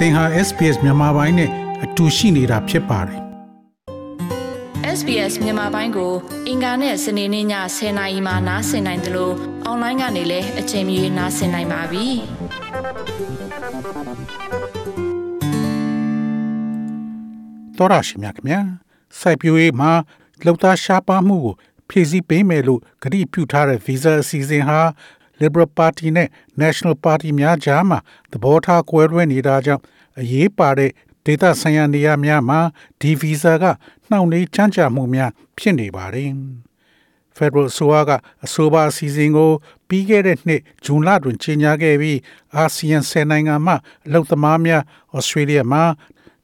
သင်ဟာ SPS မြန်မာပိုင်းနဲ့အတူရှိနေတာဖြစ်ပါတယ် SBS မြန်မာပိုင်းကို အင်ကာနဲ့စနေနေ့ည10:00နာရီမှနားဆင်နိုင်တယ်လို့အွန်လိုင်းကနေလည်းအချိန်မီနားဆင်နိုင်ပါပြီ။တော်ရရှိမြခင်ဗျာစိုက်ပျိုးရေးမှာလောက်သားရှားပါမှုကိုဖြည့်ဆည်းပေးမယ်လို့ကတိပြုထားတဲ့ visa အစီအစဉ်ဟာ Liberal Party နဲ့ National Party များကြားမှာသဘောထားကွဲလွဲနေတာကြောင့် အရေးပါတဲ့ဒေသဆိုင်ရာနေရာများမှာဒီဗီဇာကနှောင့်နှေးချမ်းသာမှုများဖြစ်နေပါတယ်။ Federal ဆိုအားကအဆိုပါအစီအစဉ်ကိုပြီးခဲ့တဲ့နှစ်ဇွန်လတွင်ကြေညာခဲ့ပြီးအာဆီယံ10နိုင်ငံမှအလုပ်သမားများဩစတြေးလျမှာ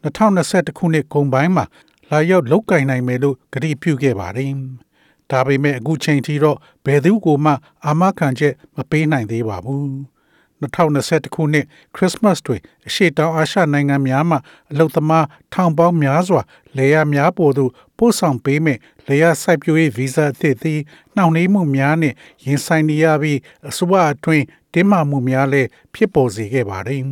2021ခုနှစ်ကုန်ပိုင်းမှာလာရောက်လုတ်ကင်နိုင်မယ်လို့ကတိပြုခဲ့ပါတယ်။ဒါပေမဲ့အခုချိန်ထိတော့ဘယ်သူမှအာမခံချက်မပေးနိုင်သေးပါဘူး။ 2021ခုနှစ်ခရစ်စမတ်တွင်အရှေ့တောင်အာရှနိုင်ငံများမှအလုသမားထောင်ပေါင်းများစွာလေယာများပေါ်သို့ပို့ဆောင်ပေးမဲ့လေယာစိုက်ပျိုးရေးဗီဇာအသစ်သည်နှောင့်နှေးမှုများနှင့်ရင်ဆိုင်နေရပြီးအစိုးရအတွင်းတင်းမာမှုများလည်းဖြစ်ပေါ်စေခဲ့ပါတယ်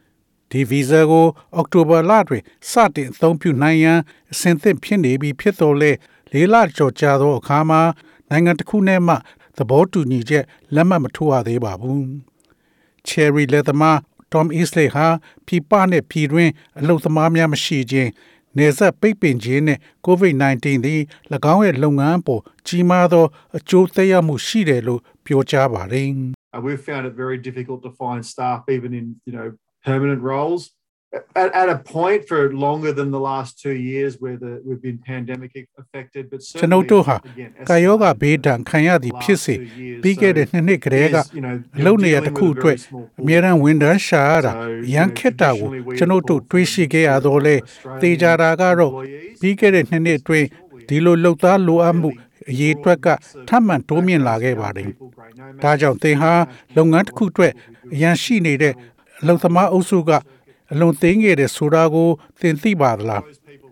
။ဒီဗီဇာကိုအောက်တိုဘာလတွင်စတင်အသုံးပြုနိုင်ရန်အဆင်သင့်ဖြစ်နေပြီဖြစ်တော်လဲလေးလကျော်ကြာသောအခါမှာနိုင်ငံတစ်ခုနဲ့မှသဘောတူညီချက်လက်မှတ်မထိုးရသေးပါဘူး။ Cherry လက်သမား Tom Easley ဟာပြည်ပနဲ့ပြည်တွင်းအလုပ်သမားများမရှိခြင်းနေဆက်ပိတ်ပင်ခြင်းနဲ့ COVID-19 သည်၎င်းရဲ့လုပ်ငန်းပေါ်ကြီးမားသောအကျိုးသက်ရောက်မှုရှိတယ်လို့ပြောကြားပါတယ်။ We've found it very difficult to find staff even in you know permanent roles at, at a point for longer than the last two years where the we've been pandemic affected but ကျွန်ုပ်တို့ဟာကာယောဂဘေးဒဏ်ခံရသည်ဖြစ်စေပြီးခဲ့တဲ့နှစ်နှစ်ကတည်းကအလုပ်နေရတစ်ခုအတွက်အများရန်ဝန်ထမ်းရှာရတာရန်ခက်တာကိုကျွန်ုပ်တို့တွေးရှိခဲ့ရတော့လေတေချာတာကတော့ပြီးခဲ့တဲ့နှစ်နှစ်အတွင်းဒီလိုလှုပ်သားလိုအပ်မှုအရေးအတွက်ကထပ်မံတိုးမြင့်လာခဲ့ပါတယ်။ဒါကြောင့်သင်ဟာလုပ်ငန်းတစ်ခုအတွက်အရန်ရှိနေတဲ့အလုပ်သမားအုပ်စုက အလွန်သိငယ်တဲ့ဆိုတာကိုသင်သိပါသလား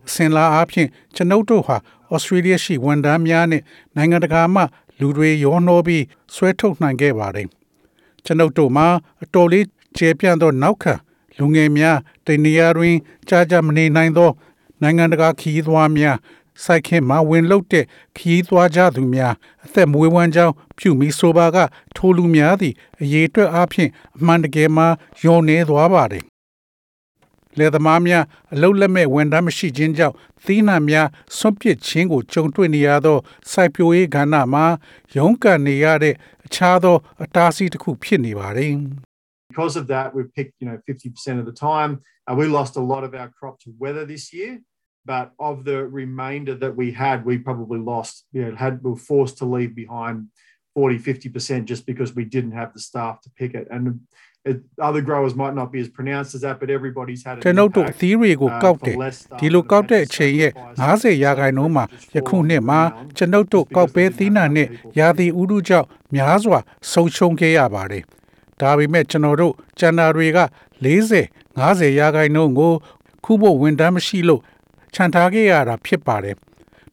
အစင်လာအားဖြင့်ကျွန်ုပ်တို့ဟာဩစတြေးလျရှိဝန်ထမ်းများနဲ့နိုင်ငံတကာမှလူတွေရောနှောပြီးဆွဲထုတ်နိုင်ခဲ့ပါတယ်ကျွန်ုပ်တို့မှာအတော်လေးကျေပြန့်သောနောက်ခံလူငယ်များတနေရာတွင်ကြာကြာမနေနိုင်သော နိုင်ငံတကာခီးသွားများစိုက်ခင်မှာဝင်လုတဲ့ခီးသွားကြသူများအသက်မွေးဝမ်းကြောင်းဖြူမီဆိုပါက ထိုလူများသည့်အရေးအတွက်အပြင်အမှန်တကယ်မှာယုံနေသွားပါတယ် လယ်သမားများအလုတ်လက်မဲ့ဝန်ထမ်းမရှိခြင်းကြောင့်သီးနှံများဆွန့်ပစ်ခြင်းကိုကြုံတွေ့နေရသောစိုက်ပျိုးရေးကဏ္ဍမှာရုန်းကန်နေရတဲ့အခြားသောအတားအဆီးတစ်ခုဖြစ်နေပါတယ် Because of that we've picked you know 50% of the time uh, we lost a lot of our crop to weather this year but of the remainder that we had we probably lost you know had were forced to leave behind 40 50% just because we didn't have the staff to pick it and it, other growers might not be as pronounced as that but everybody's had ကျွန်ုပ်တို့အသီးတွေကိုကောက်တယ်ဒီလိုကောက်တဲ့အချိန်ရဲ့90ရာခိုင်နှုန်းမှာယခုနှစ်မှာကျွန်ုပ်တို့ကောက်ပဲသီးနှံနဲ့ရာသီဥတုကြောင့်များစွာဆုံးရှုံးခဲ့ရပါတယ်ဒါပေမဲ့ကျွန်တော်တို့ကျန်တာတွေက40 50ရာခိုင်နှုန်းကိုခုဖို့ဝန်တမ်းမရှိလို့ခြံထားခဲ့ရတာဖြစ်ပါတယ်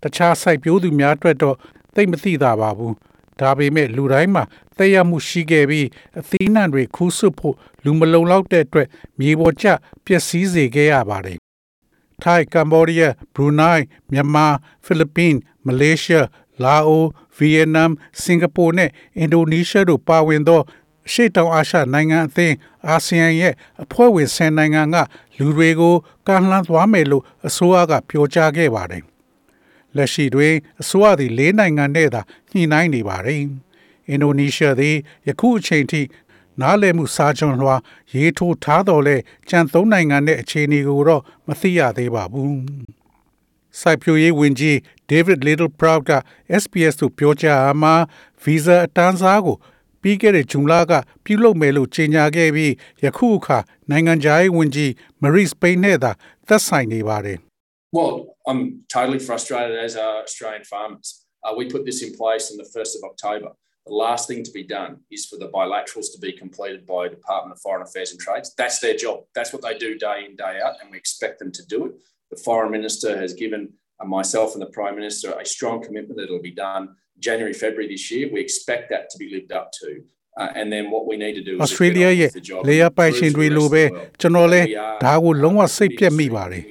တခြားစိုက်ပျိုးသူများအတွက်တော့သိမသိတာပါဘူး ဒါပေမဲ့လူတိုင်းမှာသက်ရောက်မှုရှိခဲ့ပြီးအသီးနှံတွေခူးဆွဖို့လူမလုံလောက်တဲ့အတွက်မြေပေါ်ကျပျက်စီးစေခဲ့ရပါတယ်။ထိုင်းကမ္ဘောဒီးယားဘရူနိုင်းမြန်မာဖိလစ်ပင်းမလေးရှားလာအိုဗီယက်နမ်စင်ကာပူနဲ့အင်ဒိုနီးရှားတို့ပါဝင်သောရှေ့တောင်အာရှနိုင်ငံအသင်းအာဆီယံရဲ့အဖွဲ့ဝင်10နိုင်ငံကလူတွေကိုကမ်းလှမ်းသွားမယ်လို့အစိုးရကပြောကြားခဲ့ပါတယ်။ လက်ရှိတွင်အစိုးရသည်၄နိုင်ငံနဲ့သာညှိနှိုင်းနေပါတယ်။အင်ဒိုနီးရှားသည်ယခုအချိန်ထိနားလည်မှုစာချုပ်လွှာရေးထိုးထားတော်လဲကြံသုံးနိုင်ငံနဲ့အခြေအနေကိုတော့မသိရသေးပါဘူး။စိုက်ပျိုးရေးဝန်ကြီး David Little Proud က SPS သို့ပြောကြားအားမှာ visa အတန်းစားကိုပြီးခဲ့တဲ့ဂျွန်လကပြုလုပ်မယ်လို့ကြေညာခဲ့ပြီးယခုအခါနိုင်ငံခြားရေးဝန်ကြီး Marie Spain နဲ့သာသက်ဆိုင်နေပါတယ် Well, I'm totally frustrated as are Australian farmers. Uh, we put this in place on the 1st of October. The last thing to be done is for the bilaterals to be completed by Department of Foreign Affairs and Trades. That's their job. That's what they do day in, day out, and we expect them to do it. The Foreign Minister has given uh, myself and the Prime Minister a strong commitment that it'll be done January, February this year. We expect that to be lived up to. Uh, and then what we need to do is ဩစတြေးလျရဲ့လေယာပိုင်ရှင်တွေလိုပဲကျွန်တော်လဲဒါကိုလုံးဝစိတ်ပြက်မိပါတယ်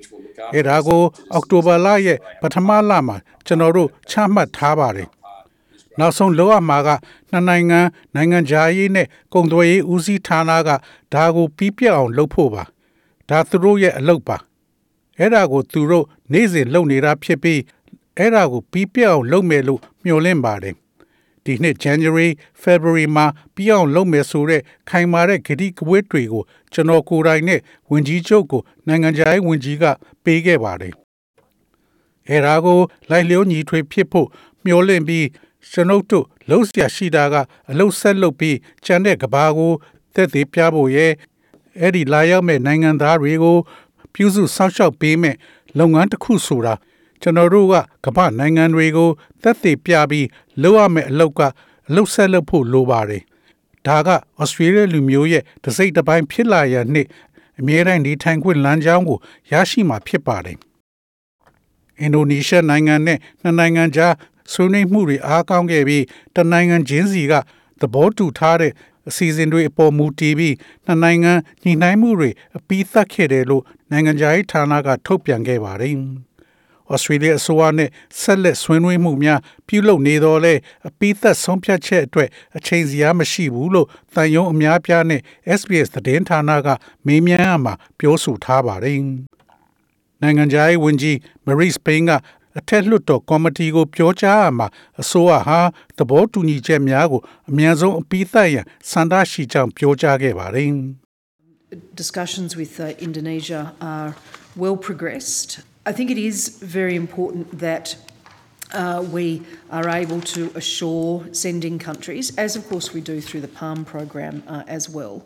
အဲဒါကို အောက်တိုဘာလရဲ့ပထမလမှာကျွန်တော်တို့ချမှတ်ထားပါတယ်နောက်ဆုံးလောရမှာကနှစ်နိုင်ငံနိုင်ငံခြားရေးနဲ့ကုန်သွယ်ရေးဦးစီးဌာနကဒါကိုပြီးပြတ်အောင်လုပ်ဖို့ပါဒါသူတို့ရဲ့အလုပ်ပါအဲ့ဒါကိုသူတို့နေ့စဉ်လုပ်နေတာဖြစ်ပြီးအဲ့ဒါကိုပြီးပြတ်အောင်လုပ်မယ်လို့မျှော်လင့်ပါတယ် ဒီနှစ် January February မှာပြီးအောင်လုပ်မယ်ဆိုတဲ့ခိုင်မာတဲ့ဂတိကဝတ်တွေကိုကျွန်တော်ကိုယ်တိုင်နဲ့ဝင်ကြီးချုပ်ကိုနိုင်ငံခြားရေးဝန်ကြီးကပေးခဲ့ပါတယ်အဲဒါကိုလိုက်လျောညီထွေဖြစ်ဖို့မျှော်လင့်ပြီးကျွန်ုပ်တို့လှုပ်ရှားရှိတာကအလုတ်ဆက်လုပ်ပြီးကြံတဲ့ကဘာကိုသက်သေပြဖို့ရဲ့အဲ့ဒီလာရောက်မဲ့နိုင်ငံသားတွေကိုပြုစုစောင့်ရှောက်ပေးမဲ့လုပ်ငန်းတစ်ခုဆိုတာ ကျွန်တော်တို့ကကမ္ဘာနိုင်ငံတွေကိုသက်သေပြပြီးလုပ်ရမယ့်အလုပ်ကအလုပ်ဆက်လုပ်ဖို့လိုပါတယ်ဒါကဩစတြေးလျလူမျိုးရဲ့တစိမ့်တစ်ပိုင်းဖြစ်လာရနှစ်အမြဲတမ်းဒီထိုင်ခွင့်လမ်းကြောင်းကိုရရှိမှာဖြစ်ပါတယ်အင်ဒိုနီးရှားနိုင်ငံနဲ့နှစ်နိုင်ငံကြားဆွေးနွေးမှုတွေအားကောင်းခဲ့ပြီးတနိုင်ငံချင်းစီကသဘောတူထားတဲ့အစီအစဉ်တွေအပေါ်မူတည်ပြီးနှစ်နိုင်ငံညှိနှိုင်းမှုတွေအပြီးသတ်ခဲ့တယ်လို့နိုင်ငံခြားရေးဌာနကထုတ်ပြန်ခဲ့ပါတယ်။ ဩစတြေးလျအစိုးရနဲ့ဆက်လက်ဆွေးနွေးမှုများပြုလုပ်နေတော့လဲအပိသက်ဆုံးဖြတ်ချက်အတွက်အချိန်စရာမရှိဘူးလို့တန်ယုံအများပြားနဲ့ SBS သတင်းဌာနကမေးမြန်းရမှာပြောဆိုထားပါတယ်။နိုင်ငံခြားရေးဝန်ကြီး Marie Spain ကအထက်လွှတ်တော်ကော်မတီကိုပြောကြားရမှာအစိုးရဟာသဘောတူညီချက်များကိုအမြန်ဆုံးအပြီးသတ်ရန်စန္ဒရှိကြောင်းပြောကြားခဲ့ပါတယ်။ discussions with uh, Indonesia are well progressed. I think it is very important that uh, we are able to assure sending countries, as of course we do through the PALM program uh, as well,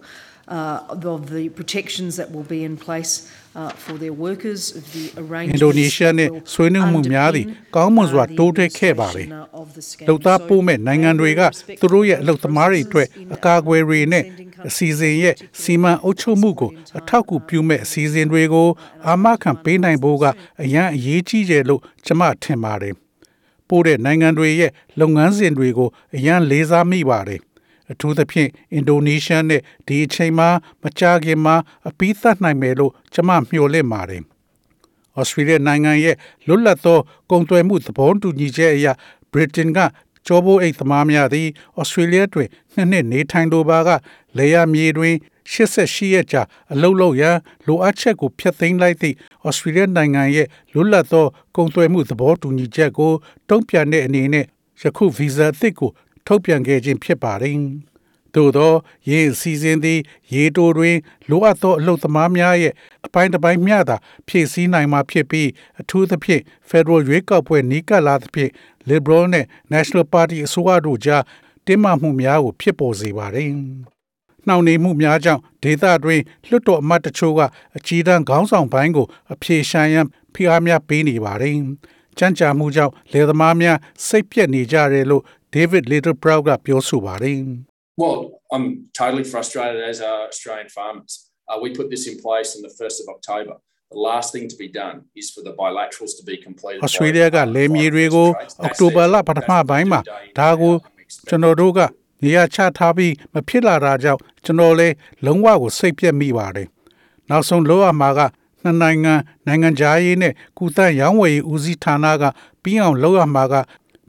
uh, of the protections that will be in place uh, for their workers, of the အင် arrangements ဒိုနီးရှားနဲ့ that will ဆွေးနွေးမှုများသည့် underpin, ကောင်းမွန်စွာ uh, the တိုးတက်ခဲ့ပါလေ administration, uh, of the scam. လုံသား So, ပို့မဲ့နိုင်ငံတွေက uh, respect သူတို့ရဲ့ for အလုပ်သမားတွေအတွက် processes in အကာအကွယ်တွေနဲ့ sending countries အစီအစဉ်ရဲ့စီမံအုပ်ချုပ်မှုကိုအထောက်အကူပြုမဲ့အစီအစဉ်တွေကိုအာမခံပေးနိုင်ဖို့ကအရန်အရေးကြီးတယ်လို့ကျွန်မထင်ပါတယ်။ပို့တဲ့နိုင်ငံတွေရဲ့လုပ်ငန်းစဉ်တွေကိုအရန်လေးစားမိပါတယ်။ အထူးသဖြင့်အင်ဒိုနီးရှားနဲ့ဒီအချိန်မှာမကြာခင်မှာအပြီးသတ်နိုင်မယ်လို့ကျွန်မမျှော်လင့်ပါတယ်။ဩစတြေးလျနိုင်ငံရဲ့လွတ်လပ်သောကုန်သွယ်မှုသဘောတူညီချက်အရဗြိတိန်ကကြောဘိုးအိတ်သမားများသည်ဩစတြေးလျတွင်နှစ်နှစ်နေထိုင်လိုပါကလေယာမြေတွင်88ရက်ကြာအလုပ်လုပ်ရန်လိုအပ်ချက်ကိုဖျက်သိမ်းလိုက်သည့်ဩစတြေးလျနိုင်ငံရဲ့လွတ်လပ်သောကုန်သွယ်မှုသဘောတူညီချက်ကိုတုံ့ပြန်တဲ့အနေနဲ့ယခုဗီဇာအသစ်ကို ထုတ်ပြန်ခဲ့ခြင်းဖြစ်ပါတယ်။သို့သောရေအစီအစဉ်သည် ရေတိုတွင် လိုအပ်သောအလုပ်သမားများရဲ့အပိုင်းတစ်ပိုင်းမျှသာဖြည့်ဆည်းနိုင်မှာဖြစ်ပြီးအထူးသဖြင့် Federal ရွေးကောက်ပွဲနီးကပ်လာသဖြင့် Liberal နဲ့ National Party အစိုးရတို့ကြားတင်းမာမှုများကိုဖြစ်ပေါ်စေပါတယ်။နှောင့်နှေးမှုများကြောင့်ဒေသတွင်လွှတ်တော်အမတ်တချို့ကအကြီးတန်းခေါင်းဆောင်ပိုင်းကိုအပြေရှာရန်ဖိအားများပေးနေပါတယ်။ကြမ်းကြမှုကြောင့်လယ်သမားများစိတ်ပြက်နေကြတယ်လို့ David Littleproud ကပြောဆိုပါတယ်။ Well, I'm totally frustrated as are Australian farmers. Uh, we put this in place on the 1st of October. The last thing to be done is for the bilaterals to be completed. by ဩစတြေးလျကလယ်မြေတွေကိုအောက်တိုဘာလပထမပိုင်းမှာဒါကိုကျွန်တော်တို့ကနေရာချထားပြီးမဖြစ်လာတာကြောင့်ကျွန်တော်လည်းလုံးဝကိုစိတ်ပြက်မိပါတယ်။နောက်ဆုံးလောရမှာကနှစ်နိုင်ငံနိုင်ငံခြားရေးနဲ့ကုသရောင်းဝယ်ရေးဦးစီးဌာနကပြီးအောင်လုပ်ရမှာက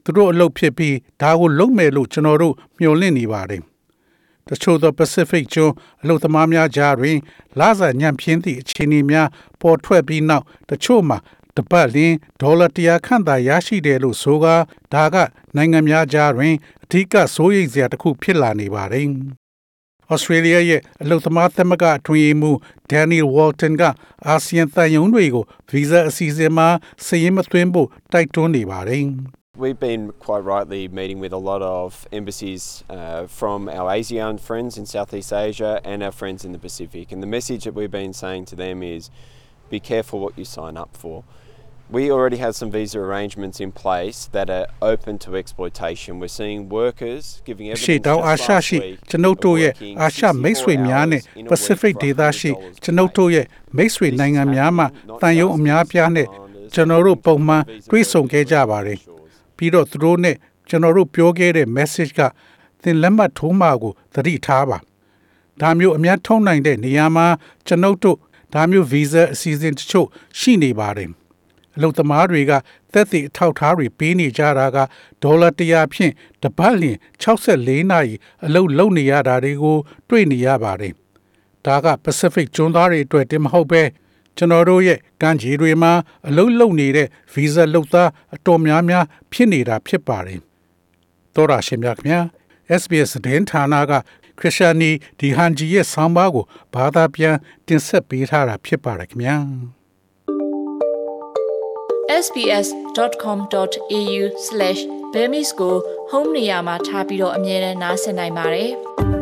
သူတို့အလုပ်ဖြစ်ပြီးဒါကိုလုပ်မယ်လို့ကျွန်တော်တို့မျှော်လင့်နေပါတယ်။တချို့သော Pacific ကျွန်းအလုပ်သမားများကြားတွင်လစာညံ့ဖျင်းသည့်အခြေအနေများပေါ်ထွက်ပြီးနောက်တချို့မှာတပတ်လင်းဒေါ်လာ100ခန့်သာရရှိတယ်လို့ဆိုကာဒါကနိုင်ငံများကြားတွင်အထူးကစိုးရိမ်စရာတစ်ခုဖြစ်လာနေပါတယ်။ Australia ရဲ့အလုံသမားသမဂ္ဂအတွင်းရေးမှူး Daniel Walton ကအာဆီယံတန်ယုံတွေကိုဗီဇာအစီအစဉ်မှာစည်ရင်းမသွင်းဖို့တိုက်တွန်းနေပါတယ်။ We've been quite rightly meeting with a lot of embassies uh, from our ASEAN friends in Southeast Asia and our friends in the Pacific. And the message that we've been saying to them is be careful what you sign up for. We already have some visa arrangements in place that are open to exploitation. We're seeing workers giving ရှေ့ evidence တောင် just အာရှ last ရှိ week ကျွန်ုပ် of တို့ရဲ့ working အာရှမိတ်ဆွေ 64 များနဲ့ hours in a week Pacific for ဒေသရှိ $100 ကျွန်ုပ်တို့ရဲ့မိတ်ဆွေနိုင်ငံများမှ Not တန်ယုံအများပြားနဲ့ thousands of ကျွန်တော်တို့ပုံမှန် visas တွေ့ဆုံခဲ့ကြပါတယ် shores. ပြီးတော့သူတို့နဲ့ကျွန်တော်တို့ပြောခဲ့တဲ့ message ကသင်လက်မှတ်ထိုးမှာကိုသတိထားပါဒါမျိုးအများထုံးနိုင်တဲ့နေရာမှာကျွန်ုပ်တို့ဒါမျိုးဗီဇာအစီအစဉ်တချို့ရှိနေပါတယ်အလုပ်သမားတွေကသက်သေအထောက်အထားတွေပေးနေကြတာကဒေါ်လာ100ဖြင့်တပတ်လျင်64နာရီအလုပ်လုပ်နေရတာတွေကို တွေ့နေရပါတယ်ဒါက Pacific ကျွန်းသားတွေအတွက်တင်မဟုတ်ပဲ ကျွန်တော်တို့ရဲ့ကမ်းခြေတွေမှာအလုပ်လုပ်နေတဲ့ဗီဇာလုပ်သားအတော်များများဖြစ်နေတာဖြစ်ပါတယ်တော်ရရှိမြခင်ဗျာ SBS ဒင်းဌာနကခရစ်ယာနီဒီဟန်ဂျီရဲ့ဆောင်းပါးကိုဘာသာပြန်တင်ဆက်ပေးထားတာဖြစ်ပါတယ်ခင်ဗျာ sbs.com.au/bemis ကို home နေရာမှာထားပြီးတော့အမြဲတမ်းနှာစင်နိုင်ပါတယ်။